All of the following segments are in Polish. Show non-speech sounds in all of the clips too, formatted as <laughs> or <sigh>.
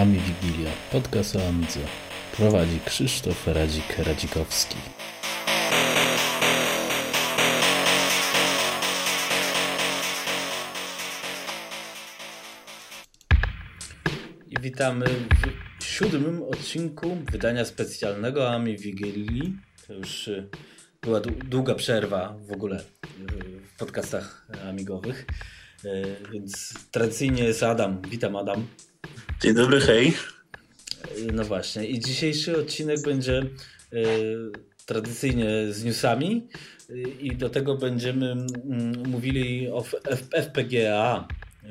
Ami Wigilia, podcast o Amidze. Prowadzi Krzysztof Radzik-Radzikowski. Witamy w siódmym odcinku wydania specjalnego Ami Wigilii. To już y, była długa przerwa w ogóle y, w podcastach amigowych. Y, więc tradycyjnie jest Adam. Witam Adam. Dzień dobry, hej. No właśnie. I dzisiejszy odcinek będzie y, tradycyjnie z newsami y, i do tego będziemy y, mówili o F FPGA, y,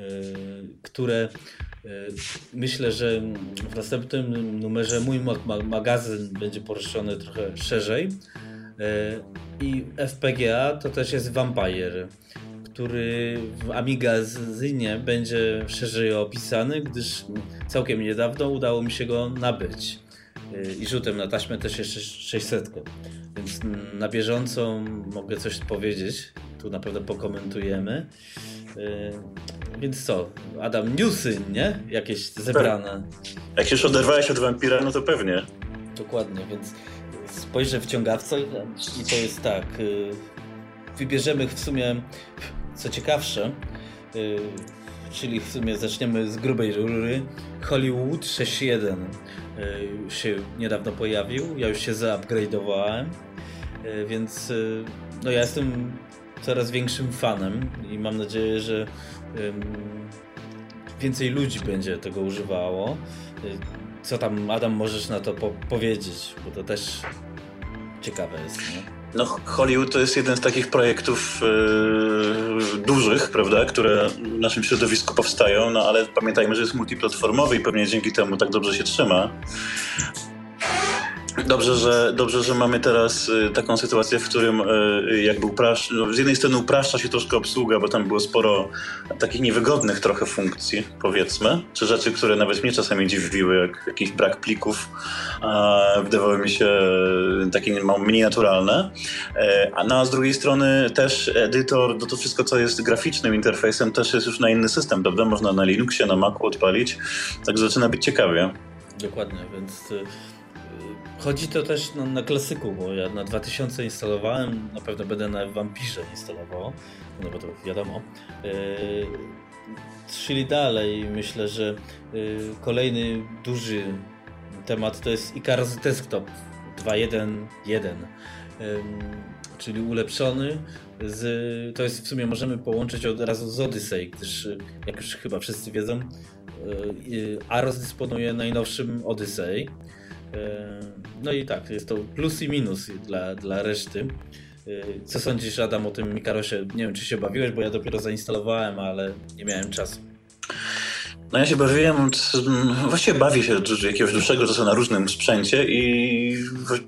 które myślę, że w następnym numerze mój magazyn będzie poruszony trochę szerzej. I FPGA to też jest Vampire który w Amigazynie będzie szerzej opisany, gdyż całkiem niedawno udało mi się go nabyć. Y, I rzutem na taśmę też jeszcze 600. Więc na bieżąco mogę coś powiedzieć. Tu na pewno pokomentujemy. Y, więc co, Adam, newsy, nie? Jakieś zebrane. Jak już oderwałeś od wampira, no to pewnie. Dokładnie, więc spojrzę w ciągawce i to jest tak. Y, wybierzemy w sumie co ciekawsze, czyli w sumie zaczniemy z grubej rury, Hollywood 6.1 yy, się niedawno pojawił, ja już się zaupgrade'owałem, yy, więc y, no ja jestem coraz większym fanem i mam nadzieję, że więcej ludzi będzie tego używało. Co tam, Adam, możesz na to po powiedzieć, bo to też ciekawe jest. Nie? No, Hollywood to jest jeden z takich projektów yy, dużych, prawda, które w naszym środowisku powstają, no ale pamiętajmy, że jest multiplatformowy i pewnie dzięki temu tak dobrze się trzyma. Dobrze, że, dobrze, że mamy teraz y, taką sytuację, w którym y, jakby uprasz... no, z jednej strony upraszcza się troszkę obsługa, bo tam było sporo takich niewygodnych trochę funkcji, powiedzmy, czy rzeczy, które nawet mnie czasami dziwiły, jak jakiś brak plików, a wydawały mi się y, takie mniej naturalne. E, a no, z drugiej strony też edytor, to, to wszystko, co jest graficznym interfejsem, też jest już na inny system, prawda? Można na Linuxie, na Macu odpalić, także zaczyna być ciekawie. Dokładnie, więc Chodzi to też na, na, klasyku, bo ja na 2000 instalowałem, na pewno będę na Vampirze instalował, no bo to wiadomo. Yy, czyli dalej myślę, że yy, kolejny duży temat to jest Icarus Desktop 2.1.1, yy, czyli ulepszony. Z, to jest w sumie możemy połączyć od razu z Odyssey, gdyż jak już chyba wszyscy wiedzą, yy, Aros dysponuje najnowszym Odyssey no i tak, jest to plus i minus dla, dla reszty. E, co sądzisz, Adam, o tym Mikarosie? Nie wiem, czy się bawiłeś, bo ja dopiero zainstalowałem, ale nie miałem czasu. No ja się bawiłem, właściwie bawię się od jakiegoś dłuższego czasu na różnym sprzęcie i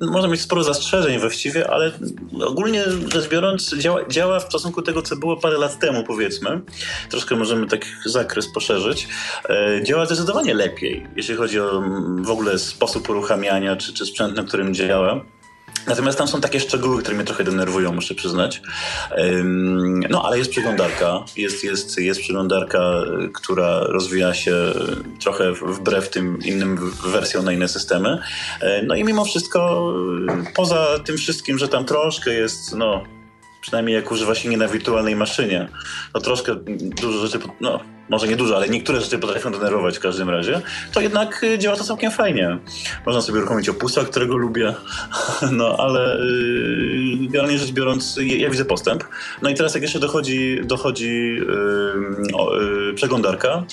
można mieć sporo zastrzeżeń właściwie, ale ogólnie rzecz biorąc działa, działa w stosunku tego, co było parę lat temu powiedzmy. Troszkę możemy tak zakres poszerzyć. E, działa zdecydowanie lepiej, jeśli chodzi o w ogóle sposób uruchamiania czy, czy sprzęt, na którym działa. Natomiast tam są takie szczegóły, które mnie trochę denerwują, muszę przyznać. No, ale jest przeglądarka. Jest, jest, jest przeglądarka, która rozwija się trochę wbrew tym innym wersjom na inne systemy. E, no i mimo wszystko, poza tym wszystkim, że tam troszkę jest, no, przynajmniej jak używa się nie na wirtualnej maszynie, no troszkę dużo rzeczy, no może nie dużo, ale niektóre rzeczy potrafią denerwować w każdym razie, to jednak y, działa to całkiem fajnie. Można sobie uruchomić opusa, którego lubię, <laughs> no ale yy, generalnie rzecz biorąc, ja widzę postęp. No i teraz jak jeszcze dochodzi, dochodzi yy, yy, przeglądarka,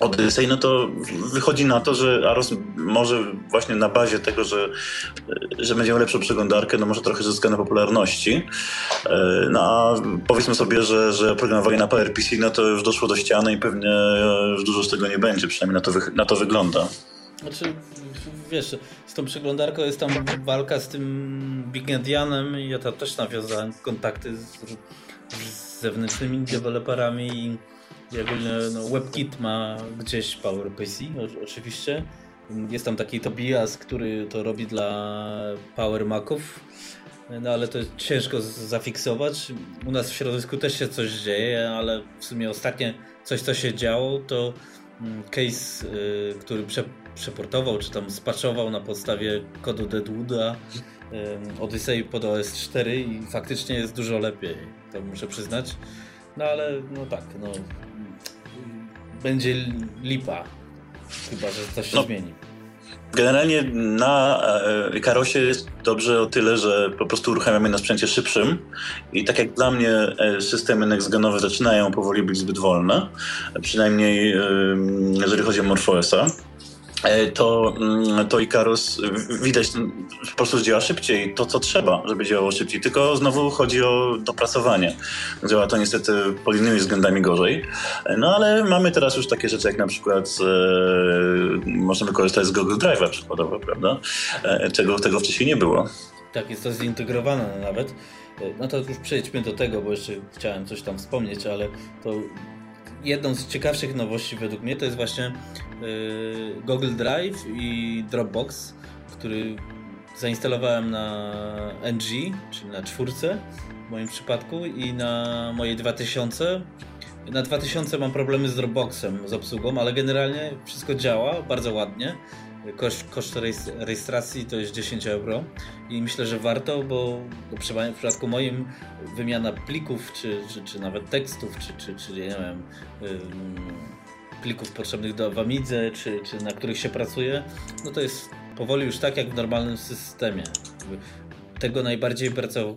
Odyssey, no to wychodzi na to, że Aros może właśnie na bazie tego, że, że będzie miał lepszą przeglądarkę, no może trochę zyska na popularności. E, no a powiedzmy sobie, że, że programowanie na PowerPC, no to już doszło do ściany i pewnie już dużo z tego nie będzie, przynajmniej na to, wy, na to wygląda. Znaczy, wiesz, z tą przeglądarką jest tam walka z tym Big Endianem i ja tam też nawiązałem kontakty z, z zewnętrznymi deweloperami i ogólnie no, WebKit ma gdzieś PowerPC, oczywiście. Jest tam taki Tobias, który to robi dla Power Maców, no ale to ciężko zafiksować. U nas w środowisku też się coś dzieje, ale w sumie ostatnie coś, co się działo, to mm, case, który prze, przeportował, czy tam spaczował na podstawie kodu Deadwooda Odyssey pod OS 4 i faktycznie jest dużo lepiej, to muszę przyznać. No ale no tak, no będzie lipa, chyba że coś się no. zmieni. Generalnie na e, Karosie jest dobrze o tyle, że po prostu uruchamiamy na sprzęcie szybszym i tak jak dla mnie e, systemy next-genowe zaczynają powoli być zbyt wolne, przynajmniej jeżeli chodzi o MorphOSa, E, to, mm, to Icarus widać po prostu działa szybciej, to co trzeba, żeby działało szybciej, tylko znowu chodzi o dopracowanie. Działa to niestety pod innymi względami gorzej, e, no ale mamy teraz już takie rzeczy jak na przykład e, możemy korzystać z Google Drive'a przykładowo, prawda? E, czego tego wcześniej nie było. Tak, jest to zintegrowane nawet. E, no to już przejdźmy do tego, bo jeszcze chciałem coś tam wspomnieć, ale to jedną z ciekawszych nowości według mnie to jest właśnie yy, Google Drive i Dropbox, który zainstalowałem na NG, czyli na czwórce w moim przypadku i na mojej 2000. Na 2000 mam problemy z Dropboxem, z obsługą, ale generalnie wszystko działa bardzo ładnie. Koszt, koszt rejestracji to jest 10 euro i myślę, że warto, bo w przypadku moim wymiana plików, czy, czy, czy nawet tekstów, czy, czy, czy nie wiem, plików potrzebnych do Wamidze, czy, czy na których się pracuje, no to jest powoli już tak jak w normalnym systemie. Tego najbardziej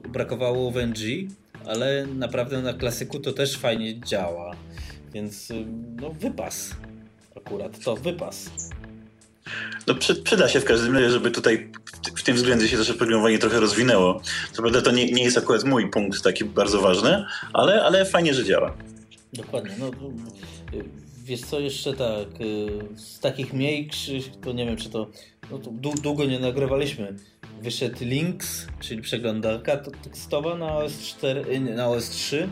brakowało w NG, ale naprawdę na klasyku to też fajnie działa. Więc no wypas. Akurat to wypas. No przy, przyda się w każdym razie, żeby tutaj w, tym względzie się nasze programowanie trochę rozwinęło. Co prawda to nie, nie jest akurat mój punkt taki bardzo ważny, ale, ale fajnie, że działa. Dokładnie. No, wiesz co, jeszcze tak, y, z takich mniejszych, to nie wiem czy to, no to długo nie nagrywaliśmy. Wyszedł Links, czyli przeglądarka tekstowa na OS4, y, na OS3.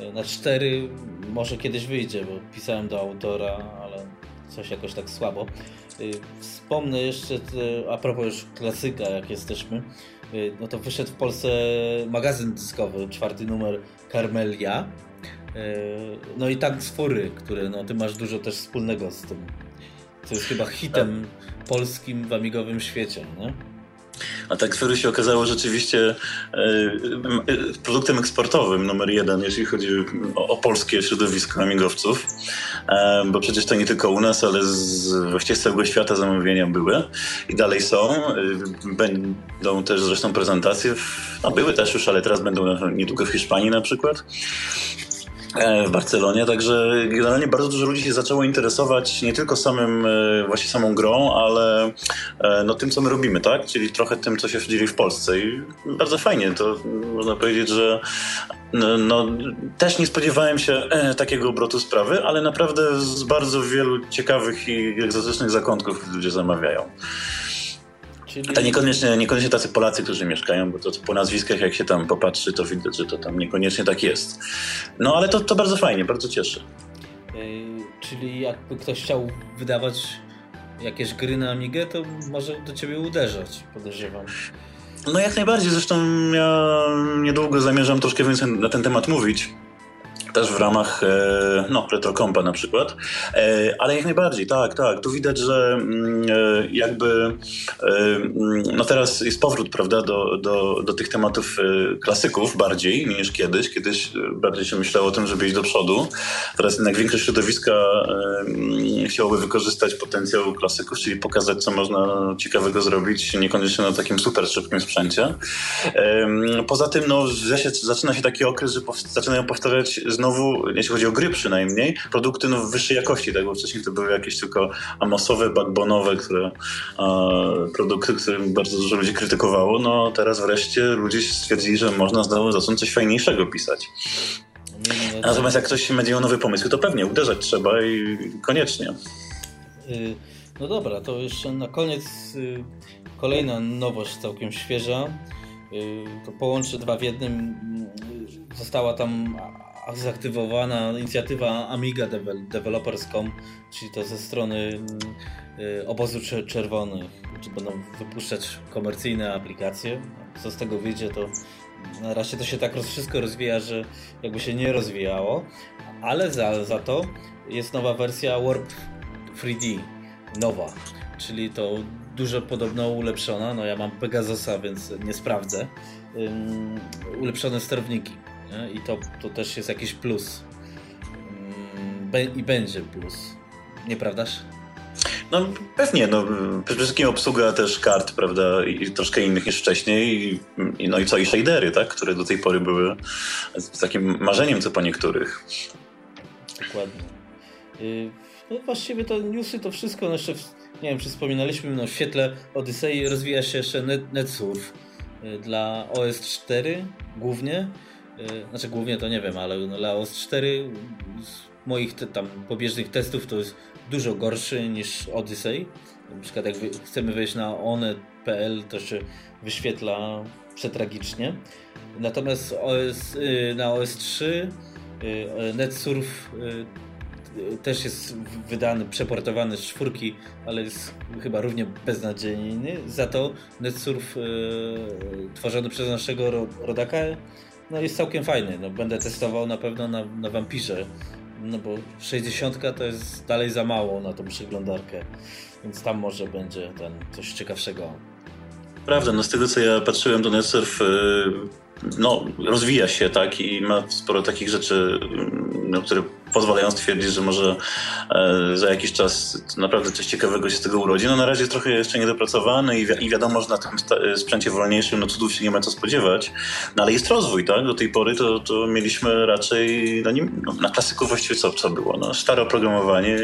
Y, na 4 może kiedyś wyjdzie, bo pisałem do autora, ale coś jakoś tak słabo. Wspomnę jeszcze, a propos już klasyka, jak jesteśmy, no to wyszedł w Polsce magazyn dyskowy, czwarty numer Carmelia E, no i tak z Fury, które no, ty masz dużo też wspólnego z tym. Co jest chyba hitem polskim w amigowym świecie, nie? A tak Fury się okazało rzeczywiście e, e, produktem eksportowym numer jeden, jeśli chodzi o, polskie środowisko amigowców. E, bo przecież to nie tylko u nas, ale z, właściwie z całego świata zamówienia były i dalej są. Będą też zresztą prezentacje, w, no były też już, ale teraz będą niedługo w Hiszpanii na przykład. E, w Barcelonie, także generalnie bardzo dużo ludzi się zaczęło interesować nie tylko samym, e, właśnie samą grą, ale e, no, tym, co my robimy, tak? Czyli trochę tym, co się dzieje w Polsce i bardzo fajnie, to można powiedzieć, że no, no, też nie spodziewałem się takiego obrotu sprawy, ale naprawdę z bardzo wielu ciekawych i egzotycznych zakątków ludzie zamawiają. Czyli... To niekoniecznie, niekoniecznie tacy Polacy, którzy mieszkają, bo to po nazwiskach jak się tam popatrzy, to widać, że to tam niekoniecznie tak jest. No ale to, to bardzo fajnie, bardzo cieszy. Yy, czyli jakby ktoś chciał wydawać jakieś gry na Amigę, to może do ciebie uderzać, podejrzewam. No jak najbardziej, zresztą ja niedługo zamierzam troszkę więcej na ten temat mówić też w ramach e, no, retrokompa na przykład. E, ale jak najbardziej, tak, tak. Tu widać, że mm, e, jakby no teraz jest powrót, prawda, do, do, do tych tematów klasyków bardziej niż kiedyś. Kiedyś bardziej się myślało o tym, żeby iść do przodu. Teraz jednak większość środowiska chciałoby wykorzystać potencjał klasyków, czyli pokazać, co można ciekawego zrobić, niekoniecznie na takim super szybkim sprzęcie. Poza tym, no, zaczyna się taki okres, że zaczynają powtarzać znowu, jeśli chodzi o gry przynajmniej, produkty no, wyższej jakości, tak? bo wcześniej to były jakieś tylko amosowe, backbonowe, które, produkty, które bardzo dużo ludzi krytykowało. No teraz wreszcie ludzie stwierdzili, że można znowu zacząć coś fajniejszego pisać. Natomiast jak ktoś będzie nowy pomysł, to pewnie uderzać trzeba i koniecznie. Y, no dobra, to jeszcze na koniec y, kolejna nowość całkiem świeża. Y, to połączę dwa w jednym. Została tam zaktywowana inicjatywa Amiga Developers.com, czyli to ze strony y, obozu czerwonych, czy będą wypuszczać komercyjne aplikacje. Co z tego wyjdzie, to Na razie to się tak wszystko rozwija, że jakby się nie rozwijało, ale za, za to jest nowa wersja Warp 3D, nowa, czyli to dużo podobno ulepszona, no ja mam Pegasusa, więc nie sprawdzę, um, ulepszone sterowniki nie? i to, to też jest jakiś plus um, be, i będzie plus, nieprawdaż? No pewnie, no przede wszystkim obsługa też kart, prawda, i troszkę innych niż wcześniej, i, no i co, i shadery, tak, które do tej pory były takim marzeniem co po niektórych. Dokładnie. Y, no właściwie to newsy, to wszystko, no jeszcze, nie wiem, czy wspominaliśmy, no w świetle Odyssey rozwija się jeszcze Net, NetSurf y, dla OS 4 głównie, znaczy głównie to nie wiem, ale dla OS 4 z moich te, tam pobieżnych testów to jest dużo gorszy niż Odyssey. Na przykład jak chcemy wejść na one.pl to się wyświetla przetragicznie. Natomiast OS, na OS 3 NetSurf też jest wydany, przeportowany z czwórki, ale jest chyba równie beznadziejny. Za to NetSurf tworzony przez naszego rodaka no jest całkiem fajny. No, będę testował na pewno na, na Vampirze no bo 60 to jest dalej za mało na tą przeglądarkę, więc tam może będzie ten coś ciekawszego. Prawda, no z tego co ja patrzyłem, to NetSurf y, no, rozwija się, tak, i ma sporo takich rzeczy, no, które pozwalają stwierdzić, że może e, za jakiś czas naprawdę coś ciekawego się z tego urodzi. No na razie jest trochę jeszcze niedopracowany i, wi i wiadomo, że na tym sprzęcie wolniejszym no cudów się nie ma co spodziewać, no ale jest rozwój, tak? Do tej pory to, to mieliśmy raczej no, nie, no, na klasyku właściwie co, co było? No, stare oprogramowanie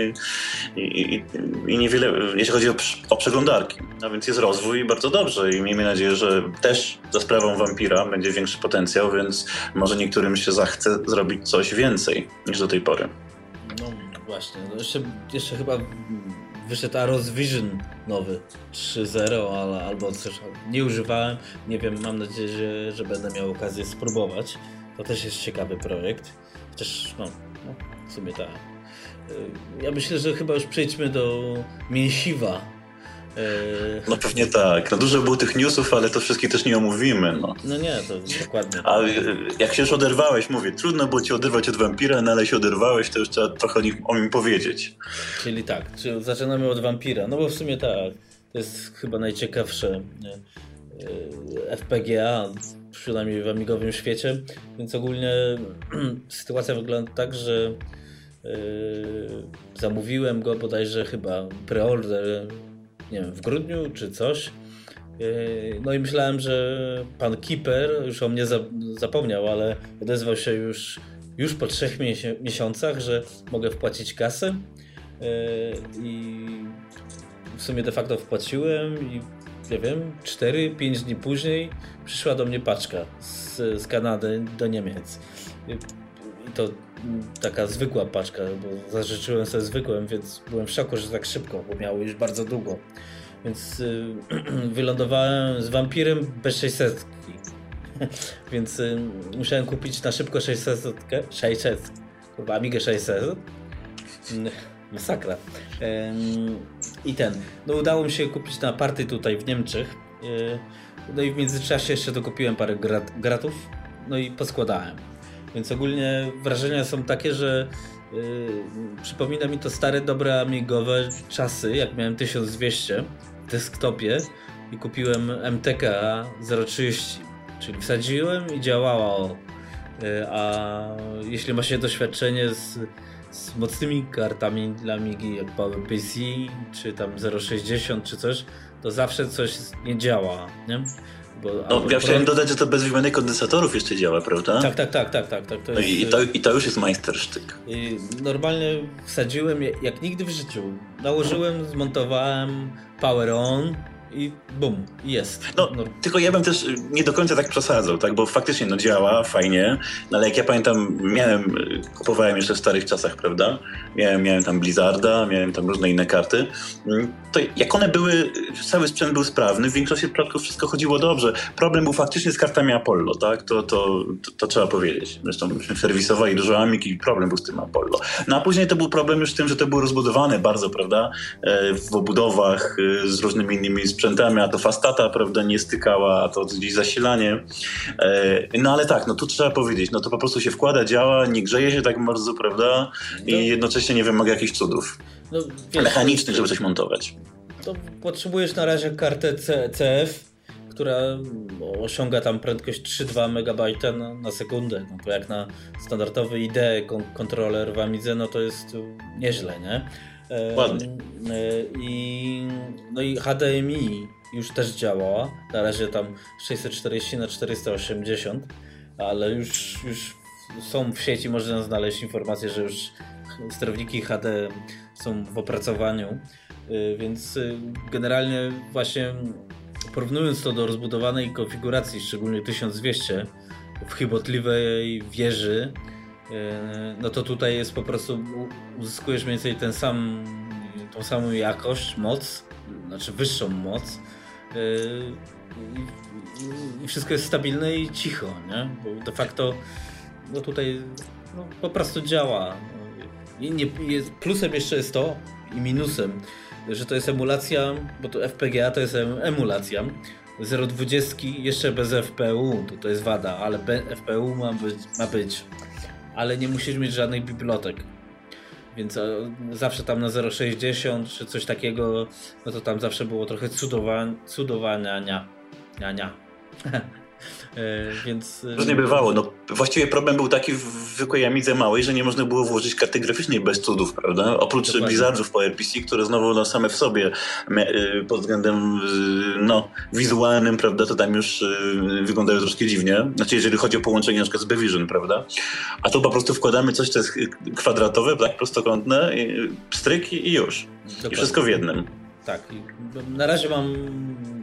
i, i, i niewiele, jeśli chodzi o, o przeglądarki. A więc jest rozwój i bardzo dobrze i miejmy nadzieję, że też za sprawą Vampira będzie większy potencjał, więc może niektórym się zachce zrobić coś więcej niż do tej pory. No właśnie, no jeszcze, jeszcze chyba wyszedł Aros Vision nowy 3.0 ale, albo coś nie używałem, nie wiem, mam nadzieję, że, że będę miał okazję spróbować. To też jest ciekawy projekt, chociaż no, no w sumie tak. Y, ja myślę, że chyba już przejdźmy do mięsiwa no pewnie tak. No dużo było tych newsów, ale to wszystkie też nie omówimy. No, no nie, to dokładnie. A jak się już oderwałeś, mówię, trudno było ci oderwać od wampira, no ale się oderwałeś, to już trzeba trochę o nim, o nim powiedzieć. Czyli tak, czyli zaczynamy od wampira. No bo w sumie tak, to jest chyba najciekawsze e, FPGA, przynajmniej w amigowym świecie, więc ogólnie <clears throat> sytuacja wygląda tak, że yy, zamówiłem go bodajże chyba preorder nie wiem, w grudniu czy coś. Yy, no i myślałem, że pan Keeper już o mnie zapomniał, ale odezwał się już, już po trzech miesiącach, że mogę wpłacić kasę. Yy, I w sumie de facto wpłaciłem i nie wiem, 4-5 dni później przyszła do mnie paczka z, z Kanady do Niemiec. I to taka zwykła paczka, bo zażyczyłem sobie zwykłem, więc byłem w szoku, że tak szybko, bo miało już bardzo długo. Więc y, <clears throat> wylądowałem z wampirem bez 600. <laughs> więc y, musiałem kupić na szybko 600. 600. Kurwa, Amigę 600. Masakra. I ten. No udało mi się kupić na party tutaj w Niemczech. Y, no i w międzyczasie jeszcze dokupiłem parę grat, gratów. No i poskładałem. Więc ogólnie wrażenia są takie, że yy, przypomina mi to stare, dobre amigowe czasy, jak miałem 1200 w desktopie i kupiłem MTK 030, czyli wsadziłem i działało. Yy, a jeśli ma się doświadczenie z, z mocnymi kartami dla Amigi, jak PowerPC, czy tam 060 czy coś, to zawsze coś nie działa, nie? Bo, no, ja chciałem dodać, że to bez wymiany kondensatorów jeszcze działa, prawda? Tak, tak, tak, tak, tak. tak to no jest, i, to, I to już jest majstersztyk. Normalnie wsadziłem jak nigdy w życiu. Nałożyłem, zmontowałem power on, i bum, jest. No, no, tylko ja bym też nie do końca tak przesadzał, tak, bo faktycznie no działa, fajnie, no ale jak ja pamiętam, miałem, kupowałem jeszcze w starych czasach, prawda, miałem, miałem tam Blizzarda, miałem tam różne inne karty, mm, to jak one były, cały sprzęt był sprawny, w większości przypadków wszystko chodziło dobrze. Problem był faktycznie z kartami Apollo, tak, to, to, to, to trzeba powiedzieć. Zresztą myśmy serwisowali dużo Amik i problem był z tym Apollo. No a później to był problem już z tym, że to było rozbudowane bardzo, prawda, e, w obudowach e, z różnymi innymi sprzętami, a to fastata, prawda, nie stykała, a to gdzieś zasilanie. E, no ale tak, no tu trzeba powiedzieć, no to po prostu się wkłada, działa, nie grzeje się tak bardzo, prawda, i no. jednocześnie nie wymaga jakichś cudów no, wiesz, mechanicznych, żeby coś montować. To potrzebujesz na razie kartę CF, która osiąga tam prędkość 3,2 MB na, na, sekundę. No to jak na standardowy IDE kontroler w Amidze, no to jest nieźle, nie? Ładnie. E, I, no i HDMI już też działała. Na razie tam 640 na 480, ale już, już są w sieci, można znaleźć informacje, że już sterowniki HD są w opracowaniu. E, więc e, generalnie właśnie porównując to do rozbudowanej konfiguracji, szczególnie 1200 w chybotliwej wieży, no to tutaj jest po prostu, uzyskujesz mniej więcej ten sam, tą samą jakość, moc, znaczy wyższą moc e, i, wszystko jest stabilne i cicho, nie? Bo de facto no tutaj no, po prostu działa. I nie, jest, plusem jeszcze jest to i minusem, że to jest emulacja, bo to FPGA to jest emulacja. 0,20 jeszcze bez FPU, to, to jest wada, ale FPU ma być, ma być. Ale nie musisz mieć żadnych bibliotek. Więc e, zawsze tam na 0,60 czy coś takiego, no to tam zawsze było trochę cudowa cudowania. Nia, nia. <laughs> E, więc... E, Różnie bywało. No, właściwie problem był taki w zwykłej Amidze małej, że nie można było włożyć karty graficznej bez cudów, prawda? Oprócz Dokładnie. Blizzardów po RPC, które znowu no, same w sobie e, pod względem no, wizualnym, prawda, to tam już wyglądają troszkę dziwnie. Znaczy, jeżeli chodzi o połączenie na przykład z Bevision, prawda? A tu po prostu wkładamy coś, co jest kwadratowe, tak, prostokątne, stryki i już. Dokładnie. I wszystko w jednym. Tak. Na razie mam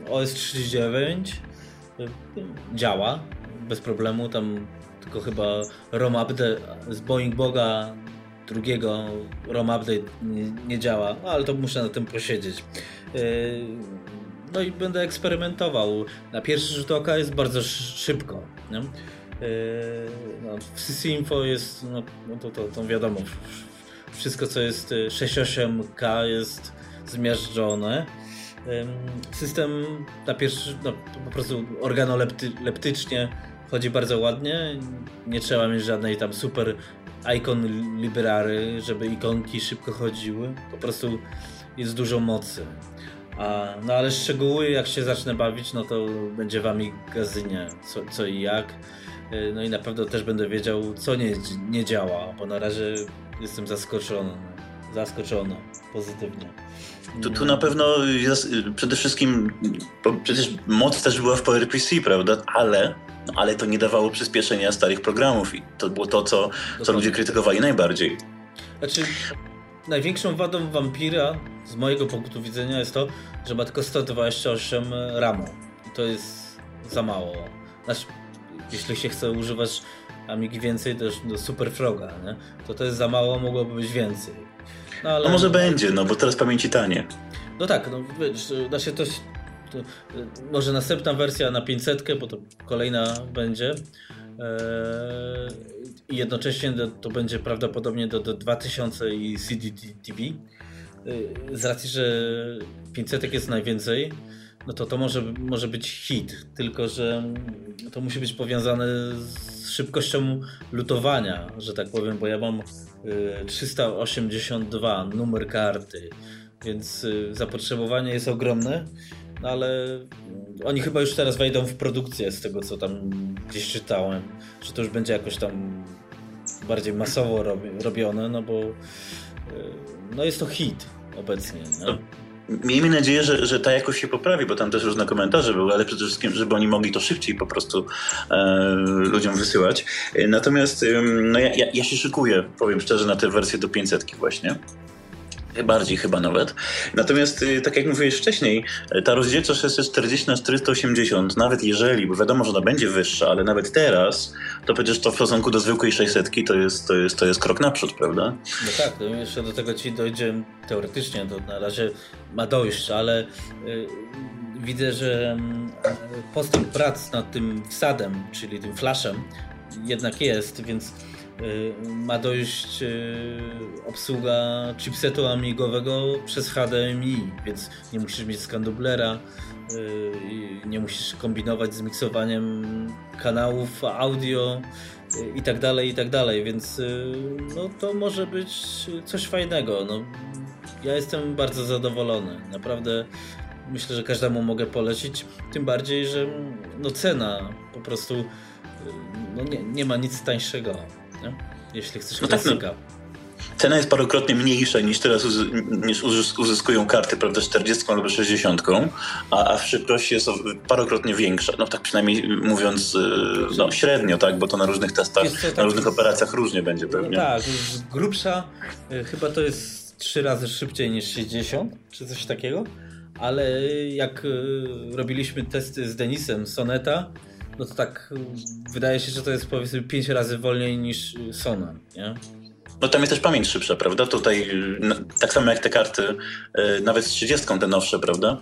OS 39 działa bez problemu. Tam tylko chyba ROM update z Boeing Boga drugiego ROM update nie, nie działa, ale to muszę na tym posiedzieć. Yy, no i będę eksperymentował. Na pierwszy rzut oka jest bardzo szybko. Nie? Yy, no, w Sysinfo jest, no, no to, to, to wiadomo, wszystko co jest 6.8K jest zmiażdżone. System na pierwszy, no, po prostu organoleptycznie chodzi bardzo ładnie. Nie trzeba mieć żadnej tam super icon library, żeby ikonki szybko chodziły. Po prostu jest dużo mocy. A, no ale szczegóły, jak się zacznę bawić, no to będzie wami gazynie co, co i jak. E, no i na pewno też będę wiedział, co nie, nie działa, bo na razie jestem zaskoczony. Zaskoczony pozytywnie. Tu, tu na pewno jest, przede wszystkim, przecież moc też była w PowerPC, prawda? Ale, ale to nie dawało przyspieszenia starych programów i to było to, co, co ludzie krytykowali najbardziej. Znaczy, największą wadą Vampira z mojego punktu widzenia jest to, że ma tylko 128 RAMu. I to jest za mało. Znaczy, jeśli się chce używać Amigi więcej też do Super Froga, nie? to to jest za mało, mogłoby być więcej. No, ale... no może będzie, no bo teraz pamięci tanie. No tak, no wiesz, da się to, to może następna wersja na 500, bo to kolejna będzie. Eee, I jednocześnie to będzie prawdopodobnie do, do 2000 i CDTV. Eee, z racji, że 500 jest najwięcej, no to to może, może być hit, tylko że to musi być powiązane z szybkością lutowania, że tak powiem, bo ja mam 382 y, numer karty, więc y, zapotrzebowanie jest ogromne, no ale oni chyba już teraz wejdą w produkcję z tego, co tam gdzieś czytałem, że to już będzie jakoś tam bardziej masowo robione, no bo y, no jest to hit obecnie. No. Miejmy nadzieję, że, że ta jakość się poprawi, bo tam też różne komentarze były, ale przede wszystkim, żeby oni mogli to szybciej po prostu e, ludziom wysyłać. E, natomiast no ja, ja, ja się szykuję, powiem szczerze, na tę wersję do 500 właśnie. Bardziej chyba nawet. Natomiast, y, tak jak mówiłeś wcześniej, y, ta rozdzielczość 640 na 480, nawet jeżeli, bo wiadomo, że ona będzie wyższa, ale nawet teraz, to przecież to w stosunku do zwykłej 600 to jest, to jest, to jest krok naprzód, prawda? No tak, jeszcze do tego ci dojdzie teoretycznie, to na razie ma dojść, ale y, widzę, że mm, postęp prac nad tym wsadem, czyli tym flashem, jednak jest, więc ma dojść obsługa chipsetu amigowego przez HDMI, więc nie musisz mieć skandublera, nie musisz kombinować z miksowaniem kanałów audio i tak dalej, i tak dalej, więc no, to może być coś fajnego. No, ja jestem bardzo zadowolony. Naprawdę myślę, że każdemu mogę polecić. Tym bardziej, że no cena po prostu no nie, nie ma nic tańszego, nie? jeśli chcesz no klasyka. Tak, no. Cena jest parokrotnie mniejsza niż teraz niż uzyskują karty, prawda, 40 albo 60, a, a w szybkości jest parokrotnie większa. No tak przynajmniej mówiąc y, no, średnio, tak, bo to na różnych testach, tak, na różnych operacjach różnie będzie pewnie. No tak, grubsza y, chyba to jest trzy razy szybciej niż 60, czy coś takiego ale jak y, robiliśmy testy z Denisem Soneta, no to tak wydaje się, że to jest powiedzmy 5 razy wolniej niż Sona, nie? No tam jest też pamięć szybsza, prawda? Tutaj tak samo jak te karty, y, nawet z 30 te nowsze, prawda?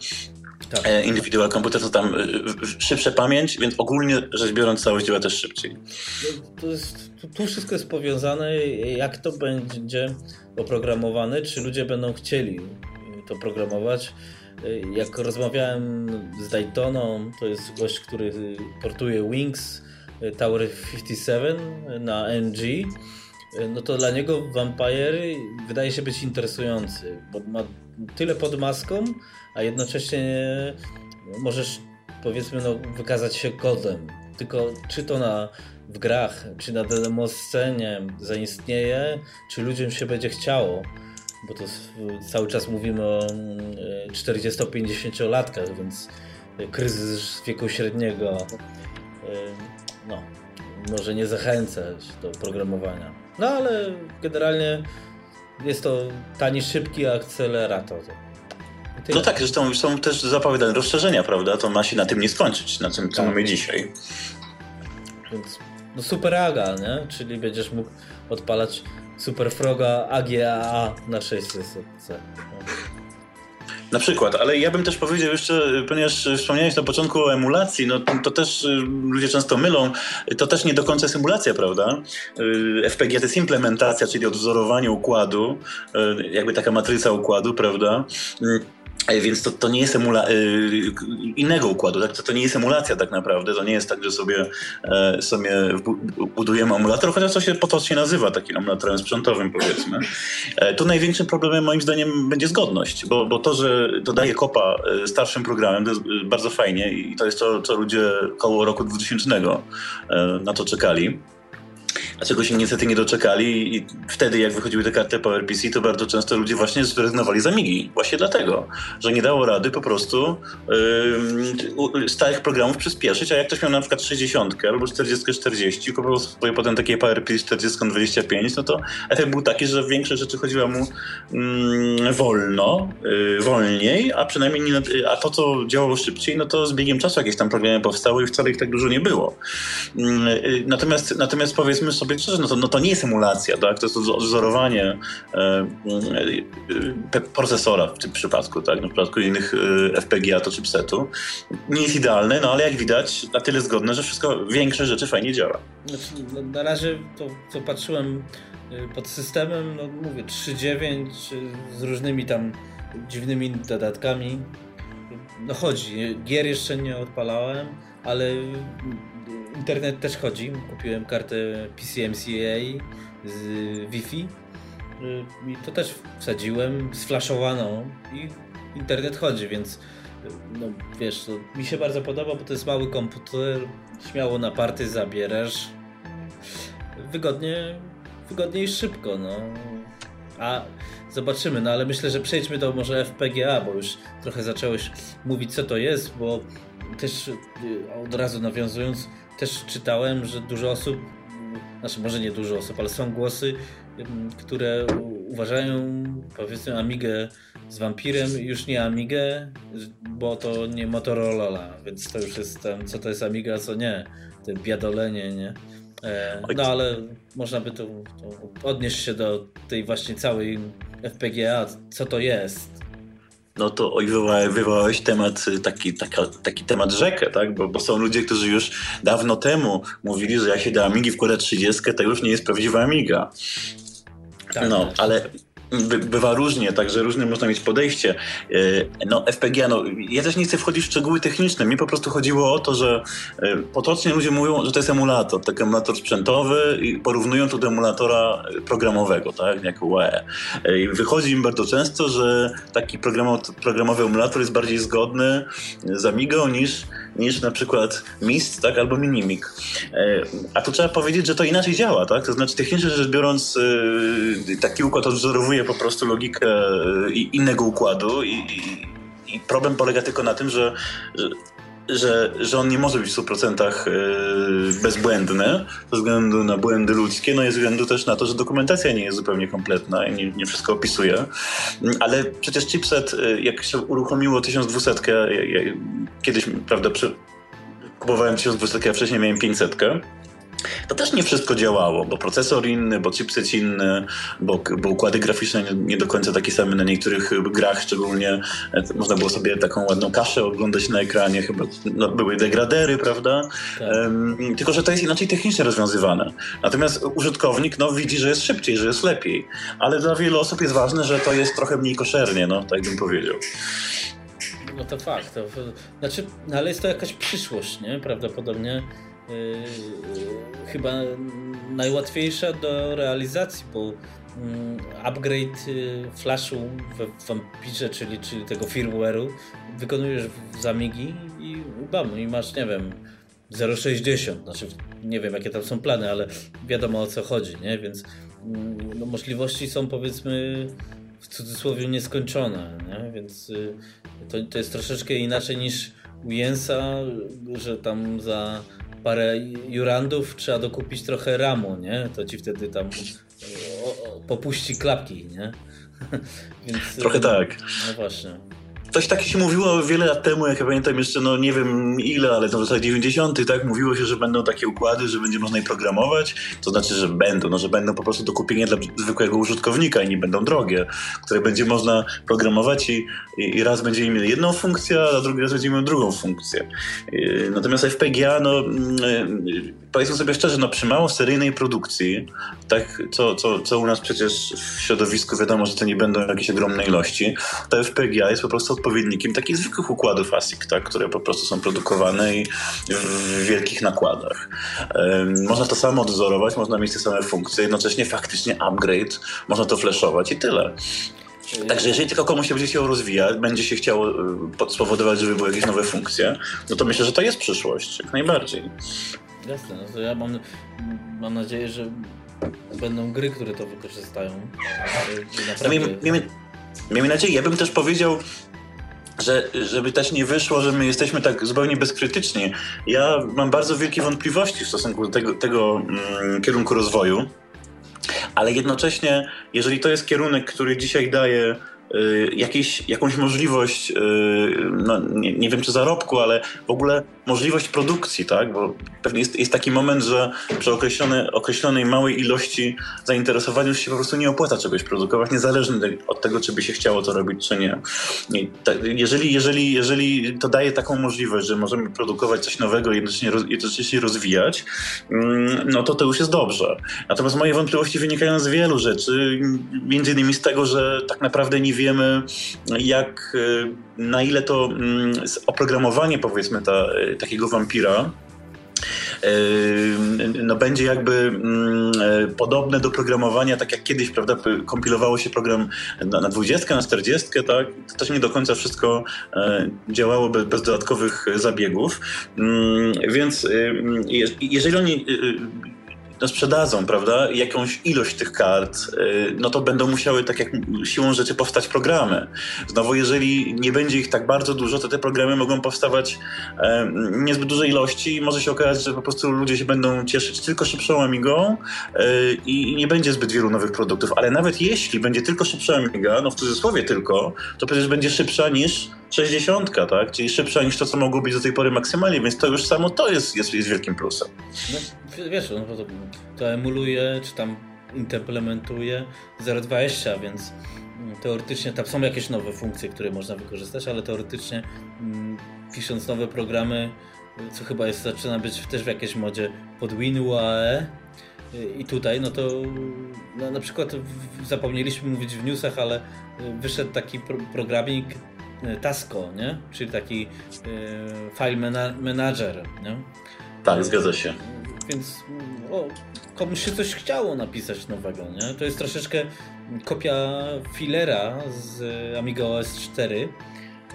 Tak. E, Indywidual komputer to tam y, szybsza pamięć, więc ogólnie rzecz biorąc całość działa też szybciej. No, to jest, tu wszystko jest powiązane, jak to będzie oprogramowane, czy ludzie będą chcieli to programować. Jak rozmawiałem z Daytoną, to jest gość, który portuje Wings Tower 57 na NG, no to dla niego Vampire wydaje się być interesujący, bo ma tyle pod maską, a jednocześnie możesz powiedzmy no, wykazać się kodem. Tylko czy to na, w grach, czy na demo scenie zaistnieje, czy ludziom się będzie chciało bo to cały czas mówimy o 40-50-latkach, mm, więc kryzys wieku średniego e, no, może nie zachęcać do programowania. No ale generalnie jest to tani, szybki akcelerator. No tak, zresztą są też zapowiadane rozszerzenia, prawda? To ma się na tym nie skończyć, na tym, co tak. mamy dzisiaj. Więc no super aga, nie? Czyli będziesz mógł odpalać Super Froga AGAA na 600. Na przykład, ale ja bym też powiedział jeszcze, ponieważ wspomniałeś na początku o emulacji, no to, też y, ludzie często mylą, to też nie do końca jest emulacja, prawda? Y, FPG to jest implementacja, czyli odwzorowanie układu, y, jakby taka matryca układu, prawda? E, więc to, to nie jest emula y, innego układu, tak? to, to nie jest emulacja tak naprawdę, to nie jest tak, że sobie, e, sobie budujemy emulator, chociaż to się potocznie nazywa takim emulatorem sprzętowym powiedzmy. E, tu największym problemem moim zdaniem będzie zgodność, bo, bo to, że dodaje kopa starszym programem, to jest bardzo fajnie i to jest to, co ludzie koło roku 2000 na to czekali dlaczego się niestety nie doczekali i wtedy jak wychodziły te karty PowerPC, to bardzo często ludzie właśnie zrezygnowali z Amigi. Właśnie dlatego, że nie dało rady po prostu yy, starych programów przyspieszyć, a jak ktoś miał na przykład 60 albo 40-40, kupował swoje potem takie PowerPC 40-25, no to efekt był taki, że większość rzeczy chodziła mu yy, wolno, yy, wolniej, a przynajmniej nie, a to, co działało szybciej, no to z biegiem czasu jakieś tam programy powstały i wcale ich tak dużo nie było. Mm, y, natomiast, natomiast powiedzmy sobie szczerze, no to, no to nie jest emulacja, tak? To jest odwzorowanie e, e, procesora w tym przypadku, tak? No w przypadku innych e, FPGA to chipsetu. Nie jest idealne, no ale jak widać, na tyle zgodne, że wszystko, większe rzeczy fajnie działa. Znaczy, no, na razie to, co patrzyłem e, pod systemem, no mówię 3.9 e, z różnymi tam dziwnymi dodatkami. No chodzi, gier jeszcze nie odpalałem, ale internet też chodzi. Kupiłem kartę PCMCA z Wi-Fi y, i to też wsadziłem, sflaszowaną i internet chodzi, więc y, no wiesz, to mi się bardzo podoba, bo to jest mały komputer, śmiało na party zabierasz, wygodnie, wygodnie i szybko, no. A zobaczymy, no ale myślę, że przejdźmy do może FPGA, bo już trochę zacząłeś mówić co to jest, bo też y, od razu nawiązując, też czytałem, że dużo osób, znaczy może nie dużo osób, ale są głosy, które uważają powiedzmy Amigę z wampirem już nie Amigę, bo to nie Motorola, więc to już jest tam, co to jest Amiga, a co nie. To biadolenie, nie? E, no ale można by to, to odnieść się do tej właśnie całej FPGA, co to jest. No to oj, wywołałeś temat, taki, taka, taki temat rzekę, tak? Bo, bo, są ludzie, którzy już dawno temu mówili, że jak się da Amigi wkłada 30, to już nie jest prawdziwa Amiga. Tak, no, ale by, bywa różnie, także różne można mieć podejście. E, no FPGA, no ja też nie chcę wchodzić w szczegóły techniczne. Mi po prostu chodziło o to, że e, potocznie ludzie mówią, że to jest emulator, taki emulator sprzętowy i porównują to do emulatora programowego, tak, jak UE. I wychodzi im bardzo często, że taki programowy emulator jest bardziej zgodny z Amigą niż niż na przykład MIST, tak, albo Minimik. E, a tu trzeba powiedzieć, że to inaczej działa, tak? To znaczy technicznie rzecz biorąc e, taki układ odwzorowuje po prostu logikę e, innego układu i, i problem polega tylko na tym, że, że że, że on nie może być w 100% bezbłędny ze względu na błędy ludzkie, no i ze względu też na to, że dokumentacja nie jest zupełnie kompletna i nie, nie wszystko opisuje. Ale przecież chipset, jak się uruchomiło 1200, kiedyś, prawda, kupowałem 1200, a wcześniej miałem 500 to też nie wszystko działało, bo procesor inny, bo chipset inny, bo, bo układy graficzne nie, nie, do końca takie same na niektórych grach, szczególnie można było sobie taką ładną kaszę oglądać na ekranie, chyba no, były degradery, prawda? Tak. Um, tylko, że to jest inaczej technicznie rozwiązywane. Natomiast użytkownik no, widzi, że jest szybciej, że jest lepiej, ale dla wielu osób jest ważne, że to jest trochę mniej koszernie, no, tak bym powiedział. No to fakt. To, znaczy, no ale jest to jakaś przyszłość, nie? Prawdopodobnie chyba najłatwiejsza do realizacji, bo mm, upgrade y, flashu w Vampirze, czyli, czyli tego firmware'u wykonujesz z Amigi i bam, i masz, nie wiem, 0,60, znaczy nie wiem jakie tam są plany, ale wiadomo o co chodzi, nie? Więc mm, no, możliwości są powiedzmy w cudzysłowie nieskończone, nie? Więc y, to, to jest troszeczkę inaczej niż u Jensa, że tam za parę jurandów, trzeba dokupić trochę ramu, nie? To ci wtedy tam o, o, popuści klapki, nie? <laughs> Więc, trochę tak. No właśnie. Coś takie się mówiło wiele lat temu, jak ja pamiętam jeszcze, no nie wiem ile, ale to w latach 90., tak? Mówiło się, że będą takie układy, że będzie można je programować. To znaczy, że będą, no że będą po prostu do kupienia dla zwykłego użytkownika i nie będą drogie, które będzie można programować i, i, i raz będziemy mieli jedną funkcję, a drugi raz będziemy mieli drugą funkcję. Natomiast FPGA, no mm, powiedzmy sobie szczerze, no przy mało seryjnej produkcji, tak, co, co, co u nas przecież w środowisku wiadomo, że to nie będą jakieś ogromne ilości, to FPGA jest po prostu odpowiednikiem takich zwykłych układów ASIC, tak, które po prostu są produkowane i w wielkich nakładach. Można to samo odwzorować, można mieć te same funkcje, jednocześnie faktycznie upgrade, można to flashować i tyle. Także jeżeli tylko komuś się będzie chciało rozwijać, będzie się chciało y, spowodować, żeby były jakieś nowe funkcje, no to myślę, że to jest przyszłość, jak najbardziej. Jasne, no to ja mam, mam nadzieję, że będą gry, które to wykorzystają. Naprawdę... Miejmy, miejmy, miejmy nadzieję, ja bym też powiedział, że, żeby też nie wyszło, że my jesteśmy tak zupełnie bezkrytyczni. Ja mam bardzo wielkie wątpliwości w stosunku do tego, tego mm, kierunku rozwoju, ale jednocześnie, jeżeli to jest kierunek, który dzisiaj daje Y, jakieś, jakąś możliwość, y, no, nie, nie, wiem czy zarobku, ale w ogóle możliwość produkcji, tak? Bo pewnie jest, jest taki moment, że przy określone, określonej małej ilości zainteresowania już się po prostu nie opłaca czegoś produkować, niezależnie od tego, czy by się chciało to robić, czy nie. jeżeli, jeżeli, jeżeli to daje taką możliwość, że możemy produkować coś nowego i jednocześnie, jednocześnie rozwijać, mm, no to to już jest dobrze. Natomiast moje wątpliwości wynikają z wielu rzeczy, między innymi z tego, że tak naprawdę nie wiemy, jak, y, na ile to mm, oprogramowanie, powiedzmy, ta, y, takiego wampira, y, no będzie jakby mm, podobne do programowania, tak jak kiedyś, prawda, kompilowało się program na, na 20, na 40, tak? To też nie do końca wszystko działało bez, dodatkowych zabiegów. Mm, więc jeżeli oni no sprzedadzą, prawda, jakąś ilość tych kart, y, no to będą musiały tak jak siłą rzeczy powstać programy. Znowu, jeżeli nie będzie ich tak bardzo dużo, to te programy mogą powstawać niezbyt dużej ilości i może się okazać, że po prostu ludzie się będą cieszyć tylko szybszą Amigą y, i nie będzie zbyt wielu nowych produktów. Ale nawet jeśli będzie tylko szybsza Amiga, no w cudzysłowie tylko, to przecież będzie szybsza niż 60, tak? Czyli szybsza niż to, co mogło być do tej pory maksymalnie, więc to już samo to jest, jest, jest wielkim plusem. No, wiesz, no, to, to emuluje, czy tam implementuje 0,20, więc teoretycznie tam są jakieś nowe funkcje, które można wykorzystać, ale teoretycznie mm, pisząc nowe programy, co chyba jest, zaczyna być też w jakiejś modzie pod WinUAE i tutaj, no to no, na przykład zapomnieliśmy mówić w newsach, ale wyszedł taki pro programik Tasco, nie? czyli taki e, file manager. Nie? Tak, zgadza się. Więc o, komuś się coś chciało napisać nowego. Nie? To jest troszeczkę kopia filera z Amiga OS 4,